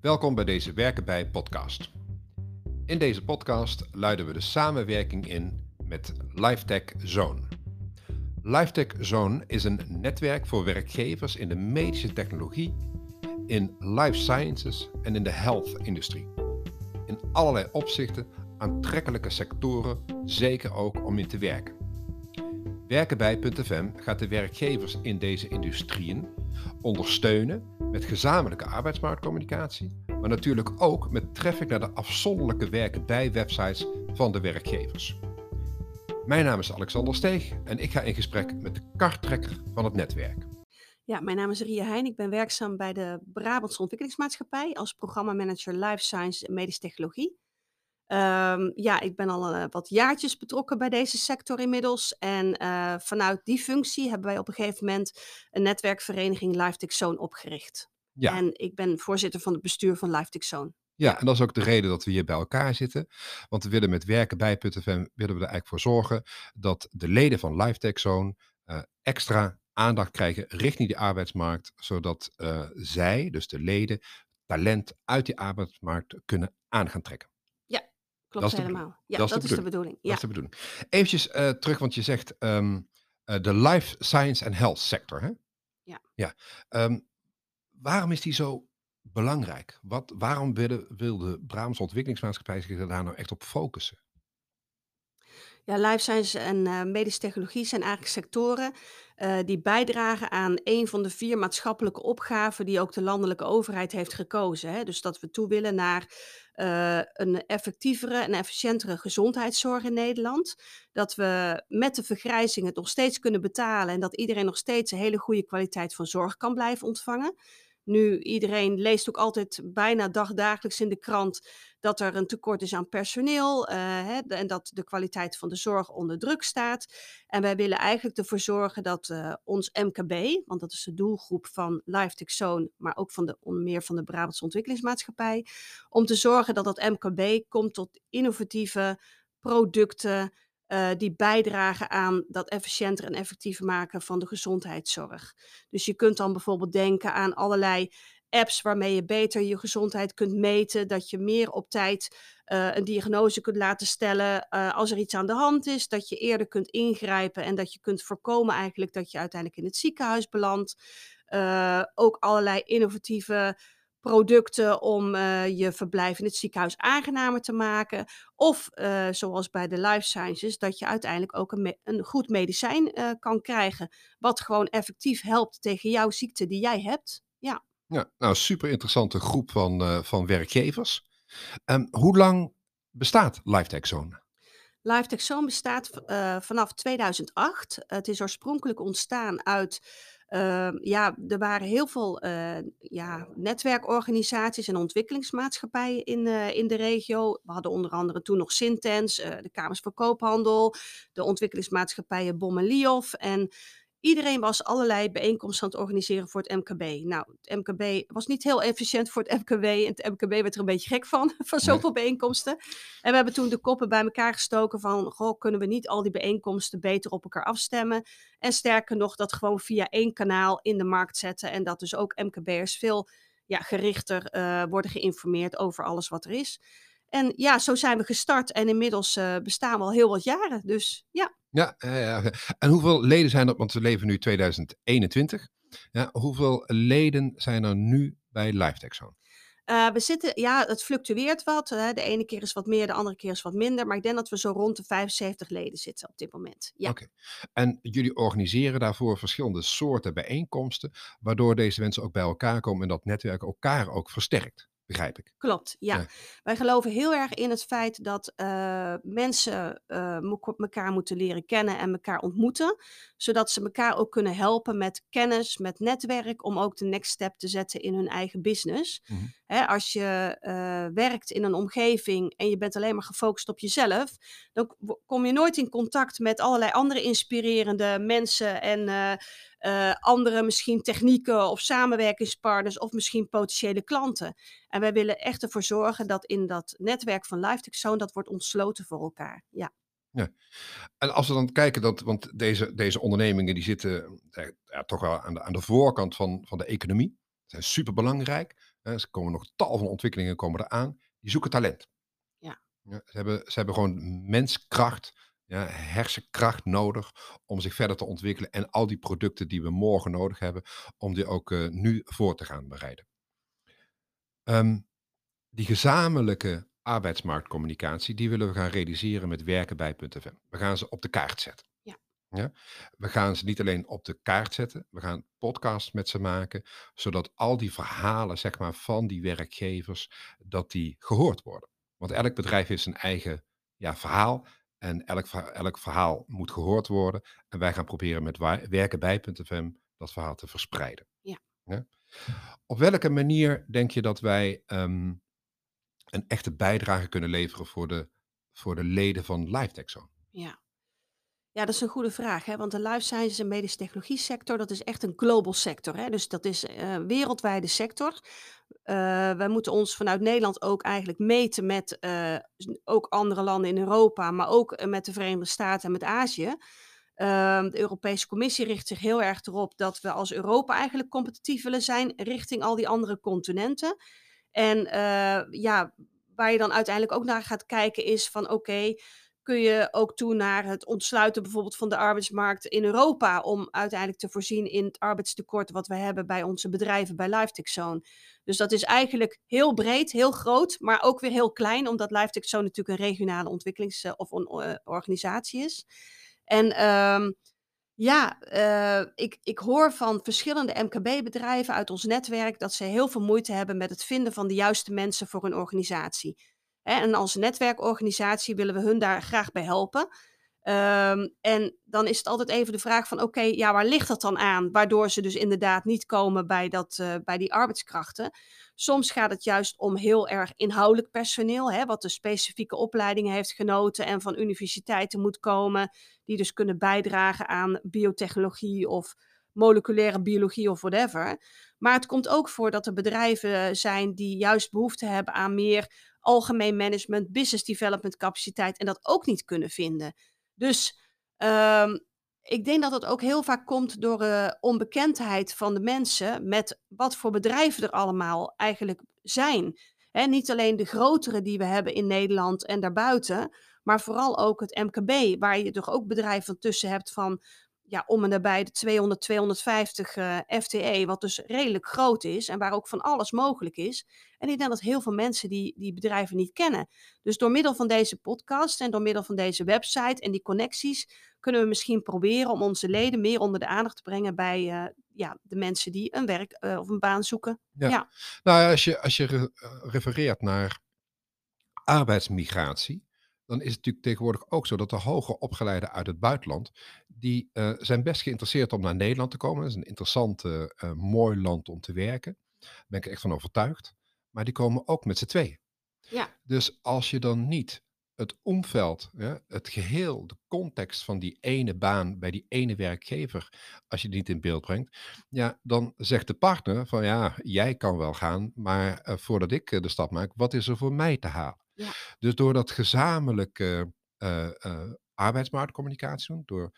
Welkom bij deze Werken bij podcast. In deze podcast luiden we de samenwerking in met LifeTech Zone. LifeTech Zone is een netwerk voor werkgevers in de medische technologie, in life sciences en in de health-industrie. In allerlei opzichten aantrekkelijke sectoren, zeker ook om in te werken. Werkenbij.fm gaat de werkgevers in deze industrieën ondersteunen met gezamenlijke arbeidsmarktcommunicatie, maar natuurlijk ook met traffic naar de afzonderlijke werken bij websites van de werkgevers. Mijn naam is Alexander Steeg en ik ga in gesprek met de karttrekker van het netwerk. Ja, mijn naam is Ria Heijn. Ik ben werkzaam bij de Brabantse Ontwikkelingsmaatschappij als programmamanager Life Science en Medische Technologie. Um, ja, ik ben al uh, wat jaartjes betrokken bij deze sector inmiddels. En uh, vanuit die functie hebben wij op een gegeven moment een netwerkvereniging LifeTech Zone opgericht. Ja. En ik ben voorzitter van het bestuur van LifeTech Zone. Ja, en dat is ook de reden dat we hier bij elkaar zitten. Want we willen met werken bij PutFM willen we er eigenlijk voor zorgen dat de leden van LifeTech Zone uh, extra aandacht krijgen richting die arbeidsmarkt, zodat zij, dus de leden, talent uit die arbeidsmarkt kunnen aan gaan trekken. Klopt helemaal. Ja, dat, is, de bedoeling. Ja. Dat is de bedoeling. Eventjes uh, terug, want je zegt um, uh, de life science and health sector. Hè? Ja. ja. Um, waarom is die zo belangrijk? Wat, waarom wilde, wil de Brabants Ontwikkelingsmaatschappij zich daar nou echt op focussen? Ja, life science en uh, medische technologie zijn eigenlijk sectoren uh, die bijdragen aan een van de vier maatschappelijke opgaven die ook de landelijke overheid heeft gekozen. Hè? Dus dat we toe willen naar uh, een effectievere en efficiëntere gezondheidszorg in Nederland. Dat we met de vergrijzing het nog steeds kunnen betalen en dat iedereen nog steeds een hele goede kwaliteit van zorg kan blijven ontvangen. Nu, iedereen leest ook altijd bijna dagdagelijks in de krant dat er een tekort is aan personeel uh, hè, en dat de kwaliteit van de zorg onder druk staat. En wij willen eigenlijk ervoor zorgen dat uh, ons MKB, want dat is de doelgroep van LifeTech Zone, maar ook van de, meer van de Brabantse Ontwikkelingsmaatschappij, om te zorgen dat dat MKB komt tot innovatieve producten, uh, die bijdragen aan dat efficiënter en effectiever maken van de gezondheidszorg. Dus je kunt dan bijvoorbeeld denken aan allerlei apps waarmee je beter je gezondheid kunt meten, dat je meer op tijd uh, een diagnose kunt laten stellen uh, als er iets aan de hand is, dat je eerder kunt ingrijpen en dat je kunt voorkomen eigenlijk dat je uiteindelijk in het ziekenhuis belandt. ook allerlei innovatieve producten om uh, je verblijf in het ziekenhuis aangenamer te maken. Of uh, zoals bij de life sciences, dat je uiteindelijk ook een, een goed medicijn uh, kan krijgen. Wat gewoon effectief helpt tegen jouw ziekte die jij hebt. Ja, ja nou, super interessante groep van, van werkgevers. Um, hoe lang bestaat LifeTech Zone? LifeTech Zone bestaat vanaf 2008. Het is oorspronkelijk ontstaan uit uh, ja, er waren heel veel uh, ja, netwerkorganisaties en ontwikkelingsmaatschappijen in, uh, in de regio. We hadden onder andere toen nog Sintens, eh, de Kamers voor Koophandel, de ontwikkelingsmaatschappijen Bom en. En Iedereen was allerlei bijeenkomsten aan het organiseren voor het MKB. Nou, het MKB was niet heel efficiënt voor het MKB. En het MKB werd er een beetje gek van, van zoveel bijeenkomsten. En we hebben toen de koppen bij elkaar gestoken van... Goh, kunnen we niet al die bijeenkomsten beter op elkaar afstemmen? En sterker nog, dat gewoon via één kanaal in de markt zetten. En dat dus ook MKB'ers veel ja, gerichter uh, worden geïnformeerd over alles wat er is. En ja, zo zijn we gestart en inmiddels uh, bestaan we al heel wat jaren. Dus ja. Ja, uh, en hoeveel leden zijn er, want we leven nu 2021. Ja, hoeveel leden zijn er nu bij LifeTech Zone? Uh, we zitten, ja, het fluctueert wat. Hè. De ene keer is wat meer, de andere keer is wat minder. Maar ik denk dat we zo rond de 75 leden zitten op dit moment. Ja. Oké. En jullie organiseren daarvoor verschillende soorten bijeenkomsten, waardoor deze mensen ook bij elkaar komen en dat netwerk elkaar ook versterkt begrijp ik. Klopt, ja. Wij geloven heel erg in het feit dat uh, mensen uh, elkaar moeten leren kennen en elkaar ontmoeten, zodat ze elkaar ook kunnen helpen met kennis, met netwerk, om ook de next step te zetten in hun eigen business. Mm -hmm. Hè, als je uh, werkt in een omgeving en je bent alleen maar gefocust op jezelf, dan kom je nooit in contact met allerlei andere inspirerende mensen en uh, andere misschien technieken of samenwerkingspartners of misschien potentiële klanten. En wij willen echt ervoor zorgen dat in dat netwerk van LifeTech Zone dat wordt ontsloten voor elkaar. Ja. Ja. En als we dan kijken, dat, want deze, deze ondernemingen die zitten ja, toch wel aan de, aan de voorkant van, van de economie, zijn superbelangrijk. er komen nog tal van ontwikkelingen komen eraan, die zoeken talent. Ja. Ja, ze, hebben, ze hebben gewoon menskracht, ja, hersenkracht nodig om zich verder te ontwikkelen en al die producten die we morgen nodig hebben, om die ook eh, nu voor te gaan bereiden. Ehm, die gezamenlijke arbeidsmarktcommunicatie, die willen we gaan realiseren met werken bij .fm. We gaan ze op de kaart zetten. Ja. Ja? We gaan ze niet alleen op de kaart zetten, we gaan podcasts met ze maken, zodat al die verhalen zeg maar, van die werkgevers, dat die gehoord worden. Want elk bedrijf heeft zijn eigen ja, verhaal en elk, elk verhaal moet gehoord worden. En wij gaan proberen met werken bij.fm dat verhaal te verspreiden. Ja. ja? Op welke manier denk je dat wij ehm, een echte bijdrage kunnen leveren voor de, voor de leden van LiveTech Zone? Ja. Ja, dat is een goede vraag, hè? want de life sciences en medische technologie sector, dat is echt een global sector. Hè? Dus dat is een uh, wereldwijde sector. Uh, wij moeten ons vanuit Nederland ook eigenlijk meten met uh, ook andere landen in Europa, maar ook eh, met de Verenigde Staten en met Azië. Ehm, de Europese Commissie richt zich heel erg erop dat we als Europa eigenlijk competitief willen zijn richting al die andere continenten. En ja, waar je dan uiteindelijk ook naar gaat kijken is van oké, kun je ook toe naar het ontsluiten bijvoorbeeld van de arbeidsmarkt in Europa om uiteindelijk te voorzien in het arbeidstekort wat we hebben bij onze bedrijven bij LiveTech Zone. Dus dat is eigenlijk heel breed, heel groot, maar ook weer heel klein, omdat LiveTech Zone natuurlijk een regionale ontwikkelings- of een, organisatie is. En um, ja, uh, ik, ik hoor van verschillende MKB-bedrijven uit ons netwerk dat ze heel veel moeite hebben met het vinden van de juiste mensen voor hun organisatie. En als netwerkorganisatie willen we hun daar graag bij helpen. Um, en dan is het altijd even de vraag van oké, ja, waar ligt dat dan aan? Waardoor ze dus inderdaad niet komen bij, dat, uh, bij die arbeidskrachten. Soms gaat het juist om heel erg inhoudelijk personeel, hè, wat de specifieke opleidingen heeft genoten en van universiteiten moet komen, die dus kunnen bijdragen aan biotechnologie of moleculaire biologie of whatever. Maar het komt ook voor dat er bedrijven zijn die juist behoefte hebben aan meer algemeen management, business development capaciteit en dat ook niet kunnen vinden. Dus um, ik denk dat het ook heel vaak komt door uh, onbekendheid van de mensen met wat voor bedrijven er allemaal eigenlijk zijn. He, niet alleen de grotere die we hebben in Nederland en daarbuiten, maar vooral ook het MKB, waar je toch ook bedrijven tussen hebt van ja, om en nabij de 200, 250 uh, FTE, wat dus redelijk groot is en waar ook van alles mogelijk is. En ik denk dat heel veel mensen die, die bedrijven niet kennen. Dus door middel van deze podcast en door middel van deze website en die connecties kunnen we misschien proberen om onze leden meer onder de aandacht te brengen bij uh, ja, de mensen die een werk uh, of een baan zoeken. Ja. ja. Nou, als je, als je re refereert naar arbeidsmigratie, dan is het natuurlijk tegenwoordig ook zo dat de hoger opgeleiden uit het buitenland, die uh, zijn best geïnteresseerd om naar Nederland te komen. Dat is een interessant, uh, uh, mooi land om te werken. Daar ben ik echt van overtuigd. Maar die komen ook met z'n tweeën. Ja. Dus als je dan niet het omveld, ja, het geheel, de context van die ene baan bij die ene werkgever, als je die niet in beeld brengt, ja, dan zegt de partner van ja, jij kan wel gaan, maar uh, voordat ik de stap maak, wat is er voor mij te halen? Ja. Dus door dat gezamenlijke uh, arbeidsmarktcommunicatie doen, door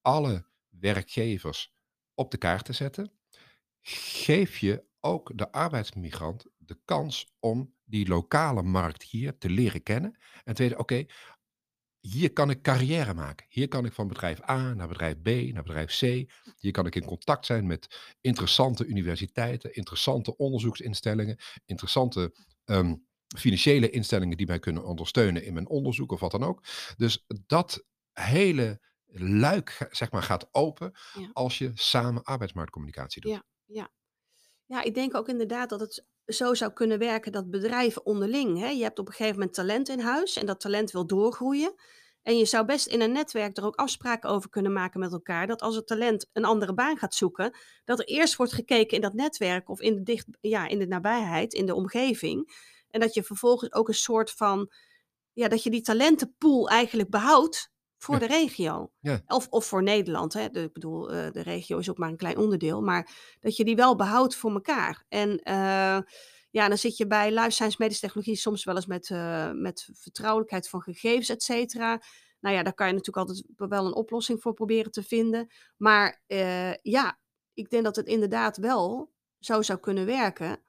alle werkgevers op de kaart te zetten, geef je ook de arbeidsmigrant de kans om die lokale markt hier te leren kennen. En te weten, oké, hier kan ik carrière maken. Hier kan ik van bedrijf A naar bedrijf B naar bedrijf C. Hier kan ik in contact zijn met interessante universiteiten, interessante onderzoeksinstellingen, interessante um, financiële instellingen die mij kunnen ondersteunen in mijn onderzoek of wat dan ook. Dus dat hele luik zeg maar, gaat open Ja. als je samen arbeidsmarktcommunicatie doet. Ja, ja. Ja, ik denk ook inderdaad dat het zo zou kunnen werken dat bedrijven onderling, hè, je hebt op een gegeven moment talent in huis en dat talent wil doorgroeien. En je zou best in een netwerk er ook afspraken over kunnen maken met elkaar. Dat als het talent een andere baan gaat zoeken, dat er eerst wordt gekeken in dat netwerk of in de, dicht, ja, in de nabijheid, in de omgeving. En dat je vervolgens ook een soort van, ja, dat je die talentenpool eigenlijk behoudt voor Ja. de regio. Ja. Of, of voor Nederland. Hè. De, ik bedoel, eh, de regio is ook maar een klein onderdeel. Maar dat je die wel behoudt voor elkaar. En eh, ja, dan zit je bij life science medische technologie soms wel eens met, eh, met vertrouwelijkheid van gegevens, et cetera. Nou ja, daar kan je natuurlijk altijd wel een oplossing voor proberen te vinden. Maar ja, ik denk dat het inderdaad wel zo zou kunnen werken.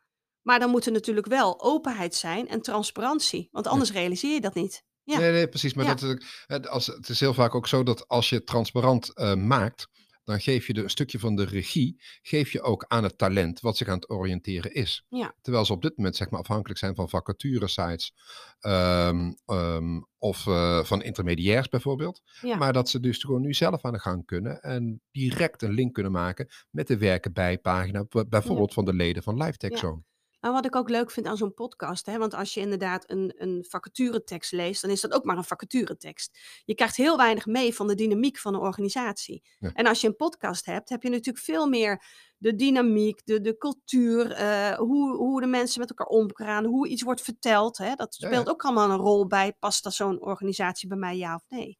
Maar dan moet er natuurlijk wel openheid zijn en transparantie, want anders realiseer je dat niet. Ja. Nee, nee, precies. Maar Ja. dat, is als, het is heel vaak ook zo dat als je transparant eh, maakt, dan geef je de, een stukje van de regie, geef je ook aan het talent wat zich aan het oriënteren is. Ja. Terwijl ze op dit moment zeg maar afhankelijk zijn van vacaturesites ehm, ehm, of eh, van intermediairs bijvoorbeeld. Ja. Maar dat ze dus gewoon nu zelf aan de gang kunnen en direct een link kunnen maken met de werken bij pagina, bijvoorbeeld van de leden van LiveTech. Zone. Nou, wat ik ook leuk vind aan zo'n podcast, hè, want als je inderdaad een, een vacaturetekst leest, dan is dat ook maar een vacaturetekst. Je krijgt heel weinig mee van de dynamiek van een organisatie. Ja. En als je een podcast hebt, heb je natuurlijk veel meer de dynamiek, de, de cultuur, eh, hoe, hoe de mensen met elkaar omgaan, hoe iets wordt verteld. Hè, dat Ja, speelt ja. ook allemaal een rol bij, past dat zo'n organisatie bij mij ja of nee?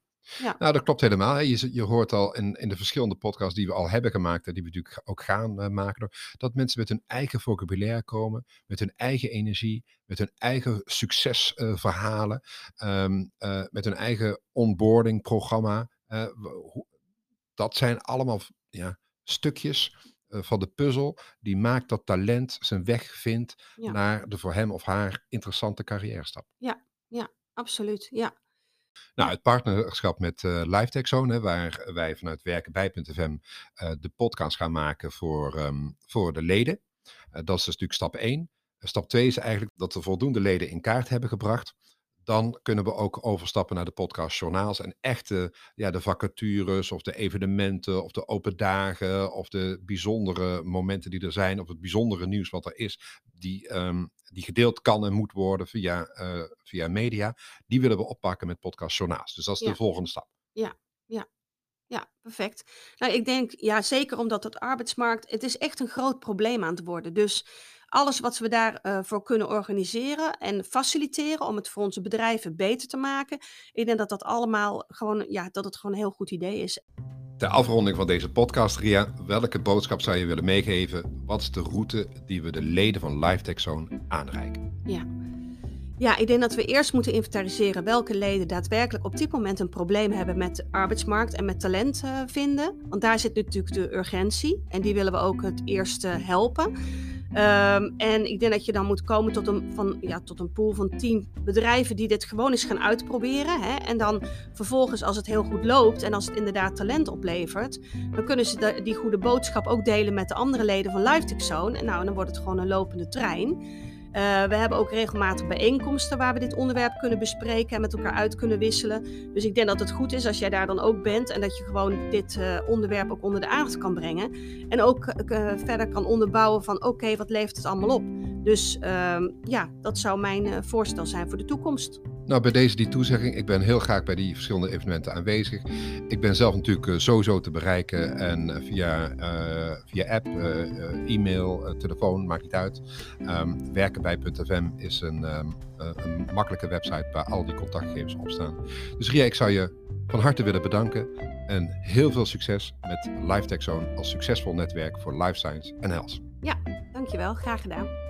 Nou, dat klopt helemaal. hè. Je, je hoort al in, in de verschillende podcasts die we al hebben gemaakt, en die we natuurlijk ook gaan eh, maken, dat mensen met hun eigen vocabulaire komen, met hun eigen energie, met hun eigen succesverhalen, ehm, eh, met hun eigen onboarding programma. eh, dat zijn allemaal ja, stukjes eh, van de puzzel die maakt dat talent zijn weg vindt Ja. naar de voor hem of haar interessante carrière stap. Absoluut, ja. Nou, het partnerschap met eh LiveTech Zone, hè, waar wij vanuit werkenbij.fm eh de podcast gaan maken voor, ehm, voor de leden. Eh, dat is dus natuurlijk stap 1. stap 2 is eigenlijk dat we voldoende leden in kaart hebben gebracht. Dan kunnen we ook overstappen naar de podcastjournaals en echte ja, de vacatures of de evenementen of de open dagen of de bijzondere momenten die er zijn of het bijzondere nieuws wat er is, die, ehm, die gedeeld kan en moet worden via, eh, via media, die willen we oppakken met podcastjournaals. Dus dat is Ja. de volgende stap. Ja, perfect. Nou, ik denk, ja, zeker omdat het arbeidsmarkt, het is echt een groot probleem aan het worden. Dus alles wat we daarvoor voor kunnen organiseren en faciliteren om het voor onze bedrijven beter te maken, ik denk dat dat allemaal gewoon, ja, dat het gewoon een heel goed idee is. Ter afronding van deze podcast, Ria, welke boodschap zou je willen meegeven? Wat is de route die we de leden van LiveTech Zone aanreiken? Ja, ik denk dat we eerst moeten inventariseren welke leden daadwerkelijk op dit moment een probleem hebben met de arbeidsmarkt en met talent eh, vinden. Want daar zit natuurlijk de urgentie en die willen we ook het eerst eh, helpen. Ehm, en ik denk dat je dan moet komen tot een, van, ja, tot een pool van 10 bedrijven die dit gewoon eens gaan uitproberen. Hè? En dan vervolgens, als het heel goed loopt en als het inderdaad talent oplevert, dan kunnen ze die goede boodschap ook delen met de andere leden van LiveTech Zone. En nou, dan wordt het gewoon een lopende trein. Eh, we hebben ook regelmatig bijeenkomsten waar we dit onderwerp kunnen bespreken en met elkaar uit kunnen wisselen. Dus ik denk dat het goed is als jij daar dan ook bent en dat je gewoon dit eh, onderwerp ook onder de aandacht kan brengen. En ook eh, verder kan onderbouwen van oké, wat levert het allemaal op? Dus ehm, ja, dat zou mijn voorstel zijn voor de toekomst. Nou, bij deze die toezegging, ik ben heel graag bij die verschillende evenementen aanwezig. Ik ben zelf natuurlijk eh, sowieso te bereiken en eh, via, eh, via app, e-mail, telefoon, maakt niet uit. Ehm, werkenbij.fm is een, ehm, eh, een makkelijke website waar al die contactgegevens op staan. Dus Ria, ik zou je van harte willen bedanken en heel veel succes met LiveTech Zone als succesvol netwerk voor life science en health. Dankjewel, graag gedaan.